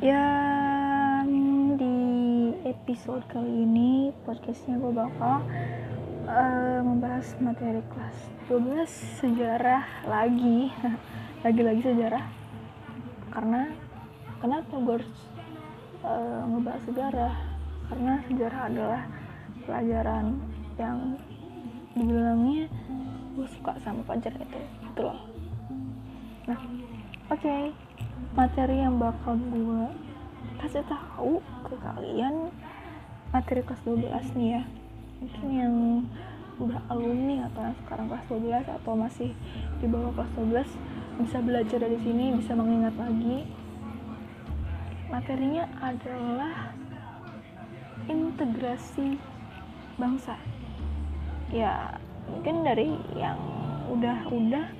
yang di episode kali ini podcastnya gue bakal uh, membahas materi kelas 12 sejarah lagi. Lagi-lagi sejarah. Karena kenapa gue harus uh, ngebahas sejarah? Karena sejarah adalah pelajaran yang dibilangnya gue suka sama pelajaran itu. Gitu loh. Nah oke. okay. Materi yang bakal gue kasih tahu ke kalian materi kelas 12 nih ya. Mungkin yang udah alumni atau yang sekarang kelas 12 atau masih di bawah kelas 12 bisa belajar dari sini bisa mengingat lagi. Materinya adalah integrasi bangsa. Ya mungkin dari yang udah-udah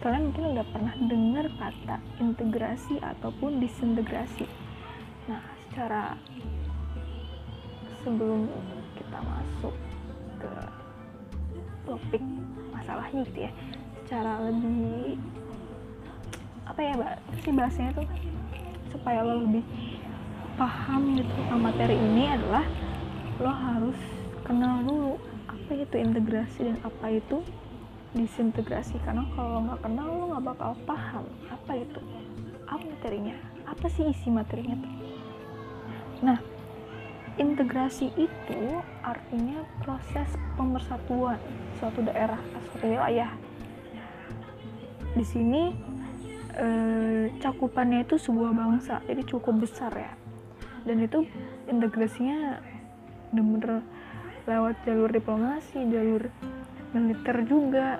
kalian mungkin udah pernah dengar kata integrasi ataupun disintegrasi. Nah secara sebelum kita masuk ke topik masalahnya gitu ya secara lebih apa ya mbak? Sih bahasanya tuh? Supaya lo lebih paham gitu tentang materi ini adalah lo harus kenal dulu apa itu integrasi dan apa itu disintegrasi karena kalau nggak kenal lo nggak bakal paham apa itu. Apa materinya? Apa sih isi materinya tuh? Nah integrasi itu artinya proses pemersatuan suatu daerah suatu wilayah. Di sini eh, cakupannya itu sebuah bangsa jadi cukup besar ya. Dan itu integrasinya bener-bener lewat jalur diplomasi jalur militer juga.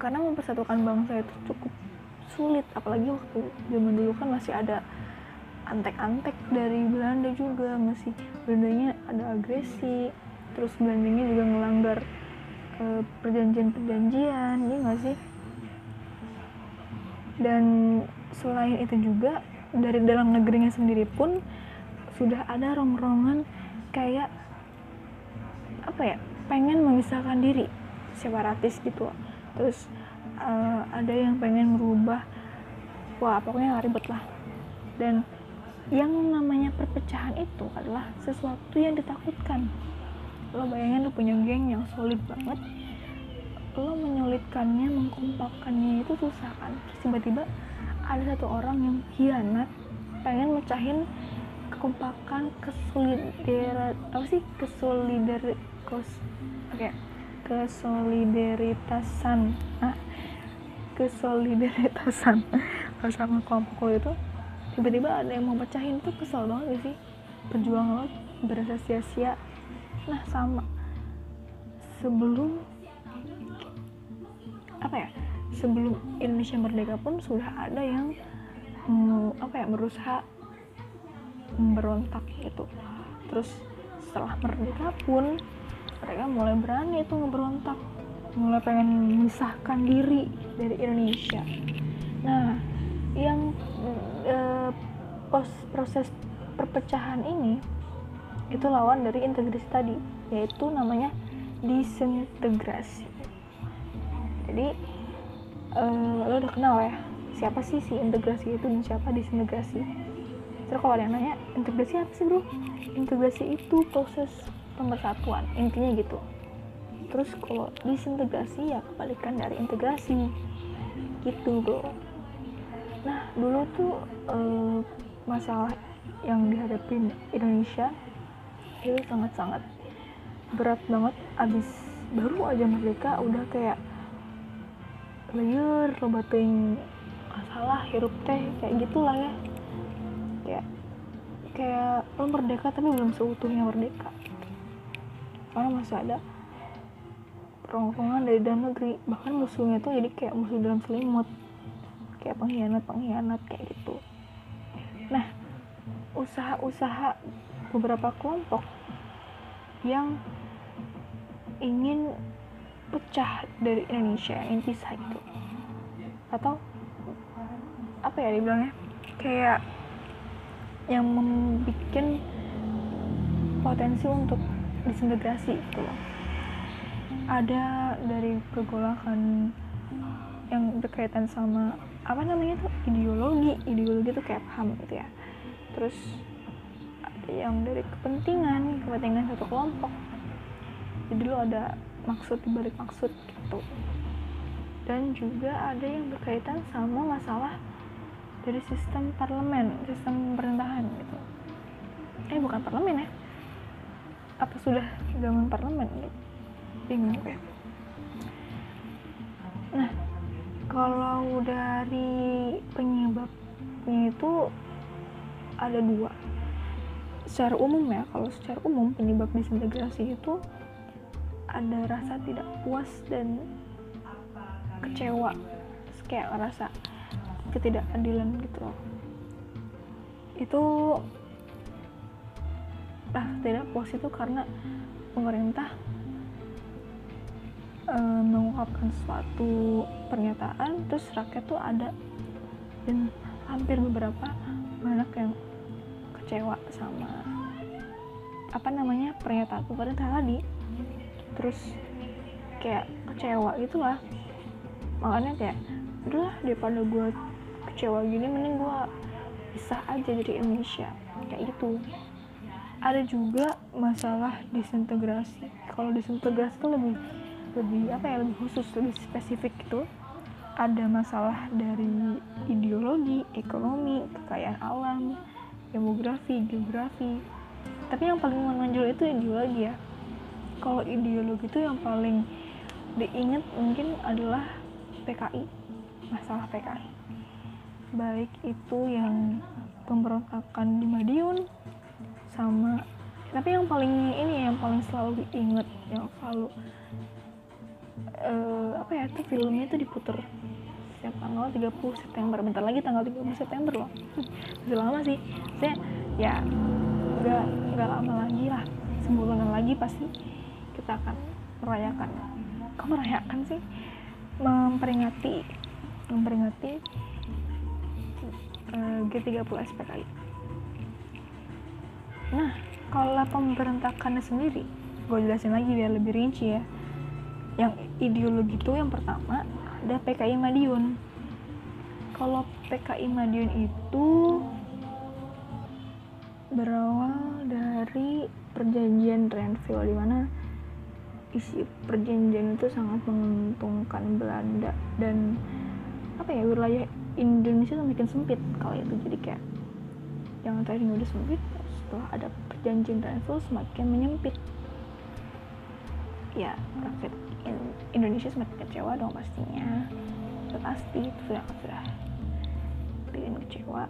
Karena mempersatukan bangsa itu cukup sulit apalagi waktu zaman dulu kan masih ada antek-antek dari Belanda juga masih Belandanya ada agresi terus Belandanya juga ngelanggar uh, perjanjian-perjanjian ya nggak sih? Dan selain itu juga dari dalam negerinya sendiri pun sudah ada rongrongan kayak apa ya pengen memisahkan diri separatis gitu. Terus uh, ada yang pengen merubah. Wah pokoknya ribet lah. Dan yang namanya perpecahan itu adalah sesuatu yang ditakutkan. Lo bayangin lo punya geng yang solid banget. Lo menyulitkannya mengkompakkannya itu susah kan? Tiba-tiba ada satu orang yang hianat pengen mecahin kekompakan kesolidar apa sih? Kesolidar kos okay. kesolidaritasan ah kesolidaritasan sama kelompok lo itu tiba-tiba ada yang mau pecahin tuh kesel banget gak sih? Perjuangan lo berasa sia-sia. Nah sama. Sebelum apa ya sebelum Indonesia merdeka pun sudah ada yang hmm, apa ya berusaha memberontak gitu. Terus setelah merdeka pun mereka mulai berani itu ngeberontak. Mulai pengen memisahkan diri dari Indonesia. Nah yang uh, pos, proses perpecahan ini itu lawan dari integrasi tadi yaitu namanya disintegrasi. Jadi uh, lo udah kenal ya siapa sih si integrasi itu dan siapa disintegrasi? Terus kalau ada yang nanya integrasi apa sih bro? Integrasi itu proses pemersatuan intinya gitu. Terus kalau disintegrasi ya kebalikan dari integrasi. Gitu bro. Nah dulu tuh uh, masalah yang dihadapi Indonesia itu sangat-sangat berat banget. Abis baru aja merdeka udah kayak layer lo masalah hirup teh kayak gitulah ya. Kayak kayak lo merdeka tapi belum seutuhnya merdeka karena masih ada rongrongan dari dalam negeri. Bahkan musuhnya tuh jadi kayak musuh dalam selimut. Kayak pengkhianat-pengkhianat kayak gitu. Nah usaha-usaha beberapa kelompok yang ingin pecah dari Indonesia yang intisai itu atau apa ya dibilangnya? Kayak yang membuat potensi untuk disintegrasi gitu loh. Ada dari pergolakan yang berkaitan sama apa namanya tuh ideologi. Ideologi tuh kayak paham gitu ya. Terus ada yang dari kepentingan kepentingan satu kelompok. Jadi lo ada maksud dibalik maksud gitu. Dan juga ada yang berkaitan sama masalah dari sistem parlemen sistem pemerintahan gitu. Eh bukan parlemen ya apa sudah zaman parlemen? Bingung. Gue nah kalau dari penyebabnya itu ada dua. Secara umum ya kalau secara umum penyebab disintegrasi itu ada rasa tidak puas dan kecewa. Kayak ngerasa ketidakadilan gitu loh. Itu rasa tidak puas itu karena pemerintah e, mengungkapkan suatu pernyataan terus rakyat tuh ada dan hampir beberapa banyak yang kecewa sama apa namanya pernyataan pemerintah tadi. Terus kayak kecewa gitulah makanya kayak udahlah daripada gue kecewa gini mending gue bisa aja dari Indonesia. Kayak gitu ada juga masalah disintegrasi. Kalau disintegrasi itu lebih lebih apa ya lebih khusus lebih spesifik itu ada masalah dari ideologi ekonomi kekayaan alam demografi geografi. Tapi yang paling menonjol itu ideologi ya. Kalau ideologi itu yang paling diingat mungkin adalah PKI masalah PKI baik itu yang pemberontakan di Madiun sama. Tapi yang paling ini yang paling selalu diingat yang selalu uh, apa ya tuh filmnya tuh diputer setiap tanggal 30 September. Bentar lagi tanggal 30 September loh. Masih lama sih. Saya ya nggak nggak lama lagi lah. Sebulan lagi pasti kita akan merayakan. Kok merayakan sih? Memperingati memperingati uh, G30 SPKI Nah, kalau pemberontakannya sendiri, gue jelasin lagi biar lebih rinci ya. Yang ideologi itu yang pertama ada PKI Madiun. Kalau PKI Madiun itu berawal dari perjanjian Renville di mana isi perjanjian itu sangat menguntungkan Belanda dan apa ya wilayah Indonesia tuh makin sempit kalau itu jadi kayak yang tadinya udah sempit setelah ada perjanjian Renville semakin menyempit. Ya rakyat Indonesia semakin kecewa dong pastinya. Sudah pasti itu sudah sudah bikin kecewa.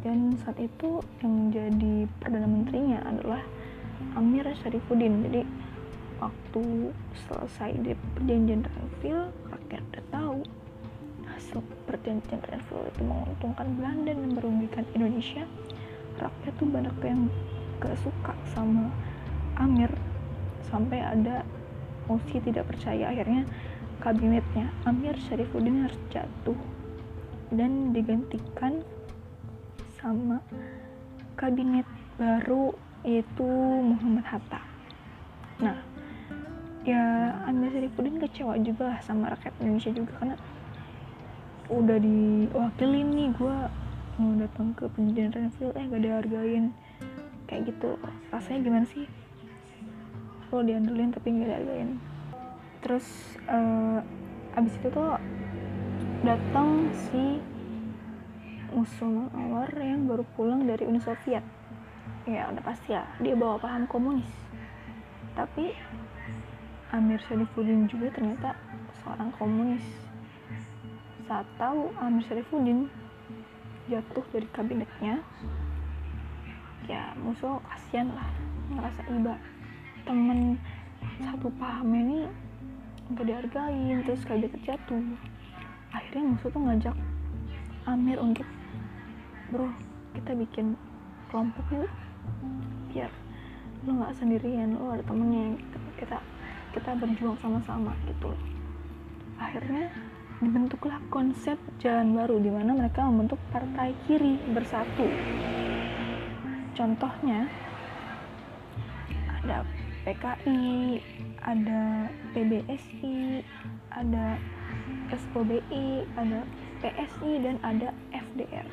Dan saat itu yang jadi perdana menterinya adalah Amir Syarifuddin jadi waktu selesai di perjanjian Renville rakyat udah tahu hasil perjanjian Renville itu menguntungkan Belanda dan merugikan Indonesia rakyat tuh banyak yang gak suka sama Amir. Sampai ada mosi tidak percaya akhirnya kabinetnya Amir Syarifuddin harus jatuh dan digantikan sama kabinet baru yaitu Muhammad Hatta. Nah ya Amir Syarifuddin kecewa juga sama rakyat Indonesia juga karena udah diwakili nih gue mau datang ke pendidikan Renville eh gak dihargain. Kayak gitu. Rasanya gimana sih? Lo diandelin tapi gak dihargain. Terus uh, abis itu tuh datang si musuh Anwar yang baru pulang dari Uni Soviet. Ya udah pasti ya. Dia bawa paham komunis. Tapi Amir Syarifuddin juga ternyata seorang komunis. Saat tahu Amir Syarifuddin jatuh dari kabinetnya. Ya musuh kasihan lah ngerasa iba. Temen satu paham ini nggak dihargain terus kabinet jatuh. Akhirnya musuh tuh ngajak Amir untuk bro kita bikin kelompok yuk biar lo nggak sendirian lo ada temennya kita kita, berjuang sama-sama gitu. Akhirnya dibentuklah konsep jalan baru di mana mereka membentuk partai kiri bersatu. Contohnya ada PKI, ada PBSI, ada SOBI ada PSI dan ada FDR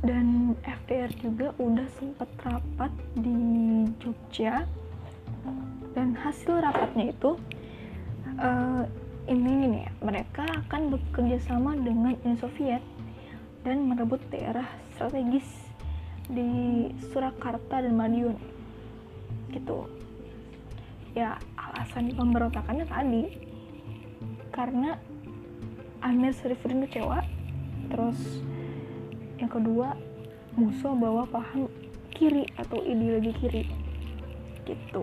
dan FDR juga udah sempat rapat di Jogja dan hasil rapatnya itu uh, ini nih ya. Mereka akan bekerja sama dengan Uni Soviet dan merebut daerah strategis di Surakarta dan Madiun. Gitu. Ya alasan pemberontakannya tadi karena Amir Sharifudin kecewa. Terus yang kedua musuh bawa paham kiri atau ideologi kiri. Gitu.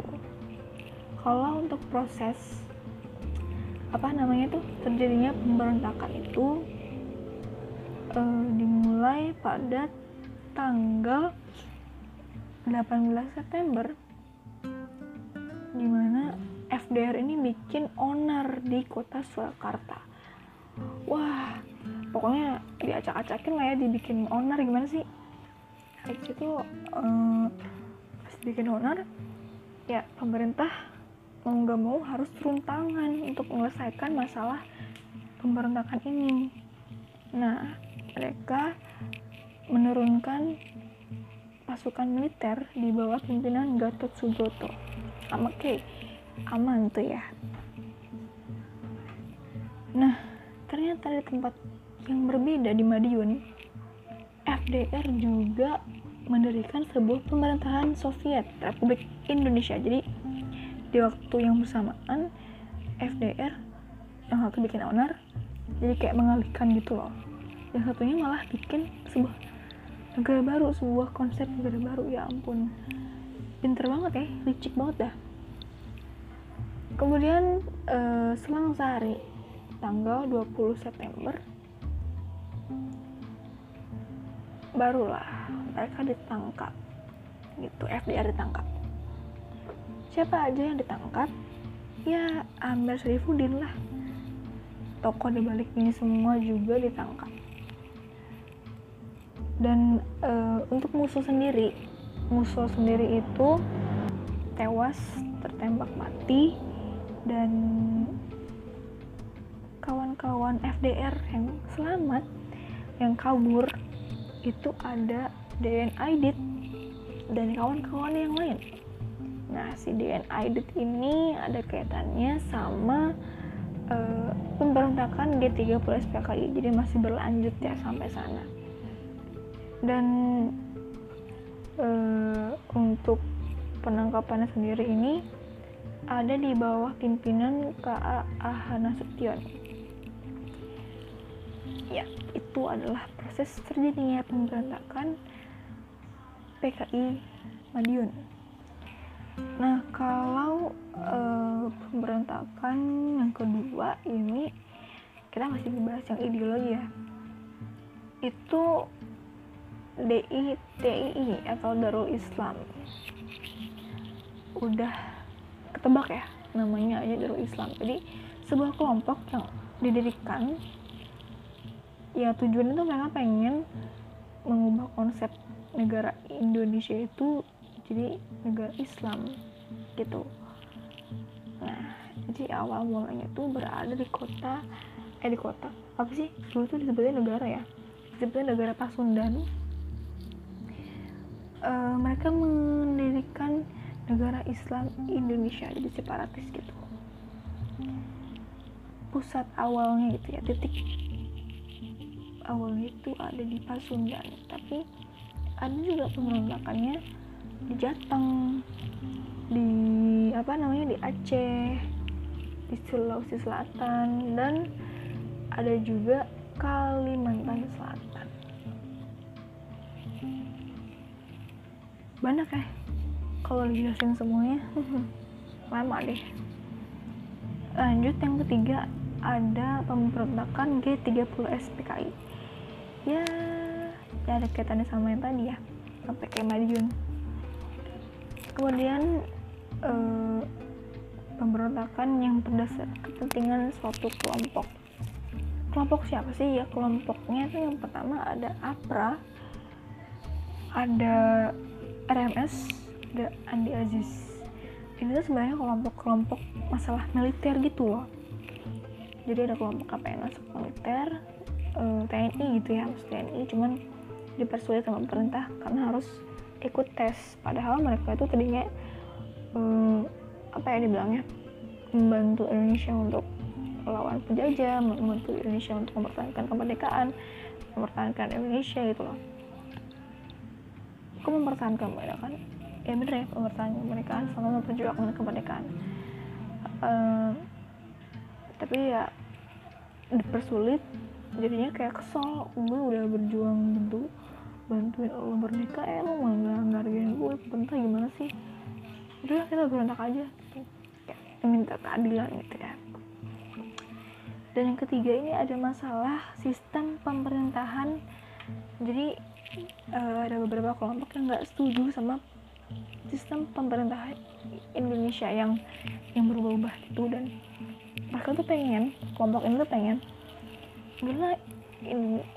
Kalau untuk proses apa namanya tuh terjadinya pemberontakan itu uh, dimulai pada tanggal 18 September di mana FDR ini bikin onar di kota Surakarta. Wah pokoknya diacak-acakin lah ya dibikin onar gimana sih? Habis itu uh, pas bikin onar ya pemerintah mau nggak mau harus turun tangan untuk menyelesaikan masalah pemberontakan ini. Nah mereka menurunkan pasukan militer di bawah pimpinan Gatot Subroto. Oke okay, aman tuh ya. Nah ternyata di tempat yang berbeda di Madiun. FDR juga mendirikan sebuah pemerintahan Soviet Republik Indonesia. Jadi di waktu yang bersamaan FDR yang satu bikin onar jadi kayak mengalihkan gitu loh. Yang satunya malah bikin sebuah negara baru sebuah konsep negara baru. Ya ampun. Pinter banget ya licik banget dah. Kemudian uh, selang sehari tanggal 20 September barulah mereka ditangkap. Gitu FDR ditangkap siapa aja yang ditangkap? Ya Amber Sarifuddin lah. Tokoh di balik ini semua juga ditangkap. Dan e, untuk musuh sendiri musuh sendiri itu tewas tertembak mati dan kawan-kawan FDR yang selamat yang kabur itu ada DN Aidit dan kawan-kawan yang lain nah si DN Aidit ini ada kaitannya sama uh, pemberontakan G30 SPKI jadi masih berlanjut ya sampai sana. Dan uh, untuk penangkapannya sendiri ini ada di bawah pimpinan KA Ahana Sution ya itu adalah proses terjadinya pemberontakan PKI Madiun nah kalau uh, pemberontakan yang kedua ini kita masih dibahas yang ideologi ya. Itu DI TII atau Darul Islam. Udah ketebak ya namanya aja Darul Islam. Jadi sebuah kelompok yang didirikan ya tujuannya tuh mereka pengen mengubah konsep negara Indonesia itu jadi negara Islam gitu. Nah jadi awal mulanya tuh berada di kota eh di kota. Apa sih? Dulu tuh disebutnya negara ya? Disebutnya negara Pasundan uh, mereka mendirikan negara Islam Indonesia jadi separatis gitu. Pusat awalnya gitu ya titik awalnya itu ada di Pasundan tapi ada juga pemberontakannya di Jateng di apa namanya di Aceh di Sulawesi Selatan dan ada juga Kalimantan Selatan. Banyak ya kalau dijelasin semuanya. Lama deh. Lanjut yang ketiga ada pemberontakan G30 SPKI ya ya ada kaitannya sama yang tadi ya sampai kayak Madiun kemudian eh, pemberontakan yang berdasar kepentingan suatu kelompok. Kelompok siapa sih? Ya kelompoknya itu yang pertama ada APRA ada RMS ada Andi Aziz. Ini tuh sebenarnya kelompok-kelompok masalah militer gitu loh. Jadi ada kelompok KPN militer eh, TNI gitu ya masuk TNI cuman dipersulit sama pemerintah karena harus ikut tes. Padahal mereka itu tadinya um, apa ya dibilangnya membantu Indonesia untuk melawan penjajah membantu Indonesia untuk mempertahankan kemerdekaan mempertahankan Indonesia gitu loh. Aku mempertahankan kemerdekaan. Ya bener ya mempertahankan kemerdekaan sama memperjuangkan kemerdekaan. Uh, tapi ya dipersulit jadinya kayak kesel. Gue udah berjuang bantu bantuin lo merdeka eh lo malah nggak ngargain gue bentar gimana sih? Udah kita berontak aja gitu. minta keadilan gitu ya. Dan yang ketiga ini ada masalah sistem pemerintahan. Jadi uh, ada beberapa kelompok yang nggak setuju sama sistem pemerintahan Indonesia yang yang berubah-ubah gitu. Dan mereka tuh pengen kelompok ini tuh pengen gila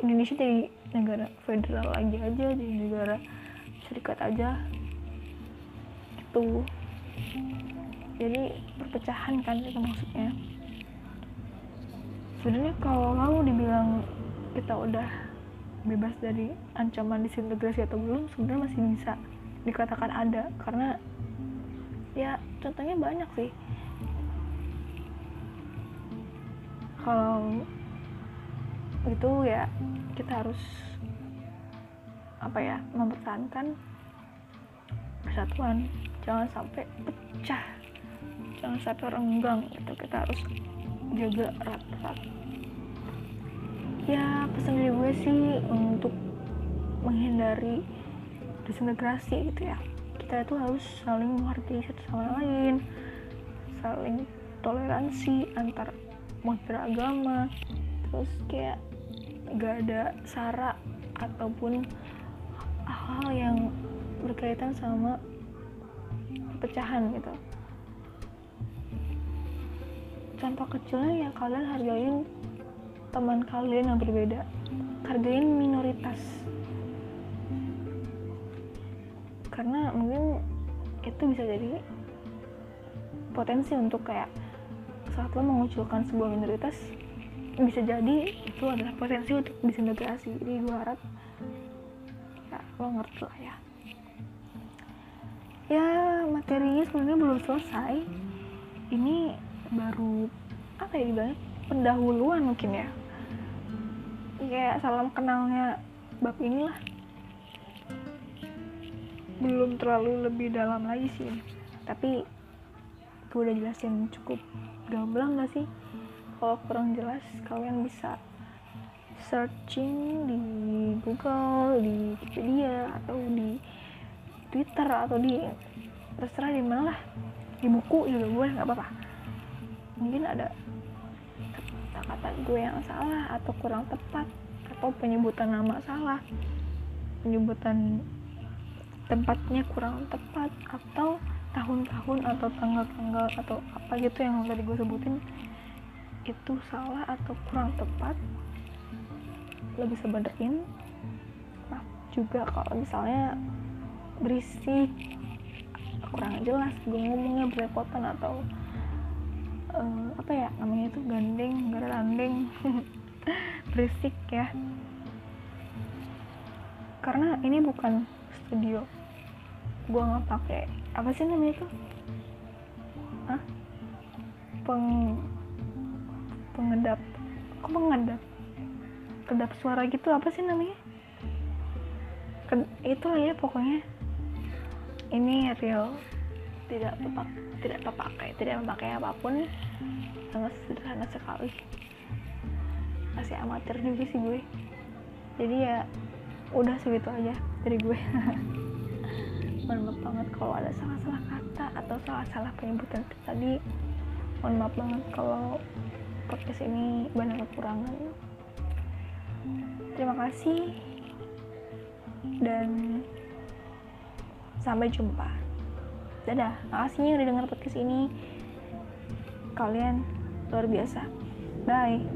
Indonesia jadi negara federal lagi aja jadi negara serikat aja. Itu jadi perpecahan kan itu maksudnya. Sebenarnya kalau kamu dibilang kita udah bebas dari ancaman disintegrasi atau belum sebenarnya masih bisa dikatakan ada. Karena ya contohnya banyak sih. Kalau itu ya kita harus apa ya mempertahankan persatuan. Jangan sampai pecah. Jangan sampai renggang itu kita harus jaga erat-erat ya pesan dari gue sih untuk menghindari disintegrasi gitu ya. Kita itu harus saling menghargai satu sama lain. Saling toleransi antar umat beragama terus kayak gak ada sara ataupun hal yang berkaitan sama pecahan gitu. Contoh kecilnya ya kalian hargain teman kalian yang berbeda. Hargain minoritas. Karena mungkin itu bisa jadi potensi untuk kayak saat lo mengucilkan sebuah minoritas bisa jadi itu adalah potensi untuk disintegrasi. Jadi gue harap ya lo ngerti lah ya. Ya materinya sebenarnya belum selesai. Ini baru apa ya dibilang pendahuluan mungkin ya. Kayak salam kenalnya bab inilah. Belum terlalu lebih dalam lagi sih. Tapi gue udah jelasin cukup gamblang gak sih kalau kurang jelas kalian bisa searching di Google, di Wikipedia atau di Twitter atau di terserah di mana lah. Di buku juga boleh nggak apa-apa. Mungkin ada kata-kata gue yang salah atau kurang tepat atau penyebutan nama salah. Penyebutan tempatnya kurang tepat atau tahun-tahun atau tanggal-tanggal atau apa gitu yang tadi gue sebutin itu salah atau kurang tepat lo bisa benerin nah juga kalau misalnya berisik kurang jelas gue ngomongnya atau uh, apa ya namanya itu gandeng gak landeng berisik ya karena ini bukan studio gue nggak pakai apa sih namanya itu Hah? peng pengedap. Kok pengedap kedap suara gitu apa sih namanya? Ke, itu ya pokoknya. Ini real. Tidak tepat tidak terpakai tidak memakai apa pun. Sangat sederhana sekali. Masih amatir juga sih gue. Jadi ya udah segitu aja dari gue. Mohon maaf banget kalau ada salah-salah kata atau salah-salah penyebutan tadi. Mohon maaf banget kalau podcast ini banyak kekurangan. Terima kasih dan sampai jumpa. Dadah. Makasih udah dengar podcast ini. Kalian luar biasa. Bye